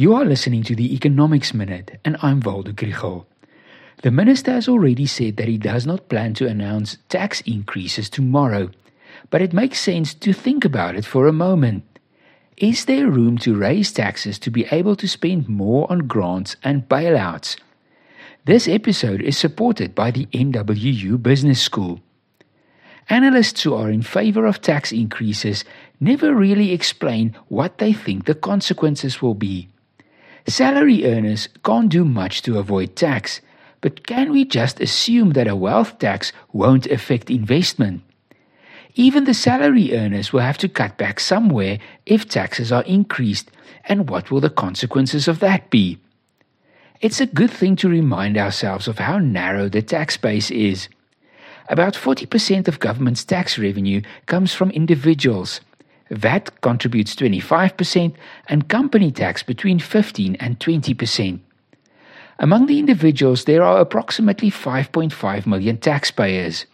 You are listening to the Economics Minute, and I'm Waldo Krugell. The minister has already said that he does not plan to announce tax increases tomorrow, but it makes sense to think about it for a moment. Is there room to raise taxes to be able to spend more on grants and bailouts? This episode is supported by the NWU Business School. Analysts who are in favor of tax increases never really explain what they think the consequences will be. Salary earners can't do much to avoid tax, but can we just assume that a wealth tax won't affect investment? Even the salary earners will have to cut back somewhere if taxes are increased, and what will the consequences of that be? It's a good thing to remind ourselves of how narrow the tax base is. About 40% of government's tax revenue comes from individuals VAT contributes 25% and company tax between 15 and 20%. Among the individuals, there are approximately 5.5 million taxpayers.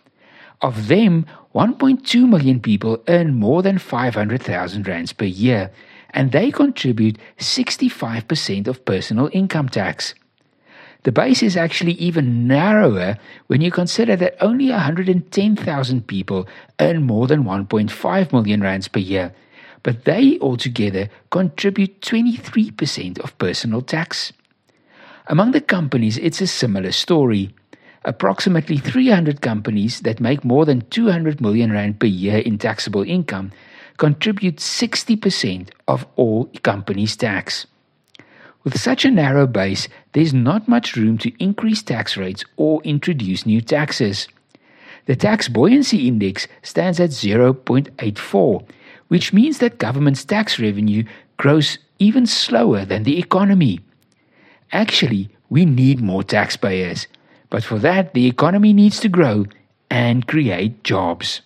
Of them, 1.2 million people earn more than 500,000 rands per year, and they contribute 65% of personal income tax. The base is actually even narrower when you consider that only 110,000 people earn more than 1.5 million rands per year, but they altogether contribute 23% of personal tax. Among the companies, it's a similar story. Approximately 300 companies that make more than 200 million rand per year in taxable income contribute 60% of all companies' tax. With such a narrow base, there's not much room to increase tax rates or introduce new taxes. The tax buoyancy index stands at 0.84, which means that government's tax revenue grows even slower than the economy. Actually, we need more taxpayers, but for that, the economy needs to grow and create jobs.